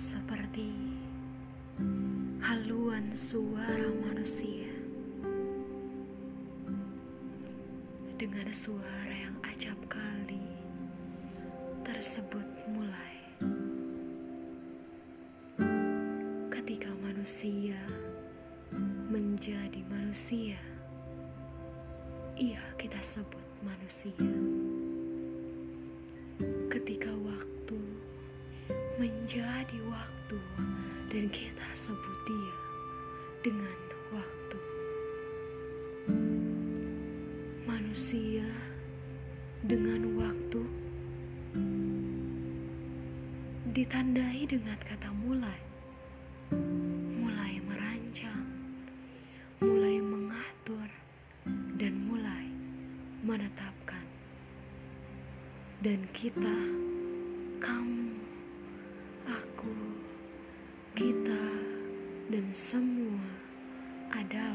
seperti haluan suara manusia dengan suara yang acap kali tersebut mulai. Ketika manusia menjadi manusia ia kita sebut manusia. Ketika waktu menjadi waktu dan kita sebut dia dengan waktu. Manusia dengan waktu ditandai dengan kata mulai. Mulai merancang, mulai mengatur, dan mulai menetapkan. Dan kita, kamu, semua adalah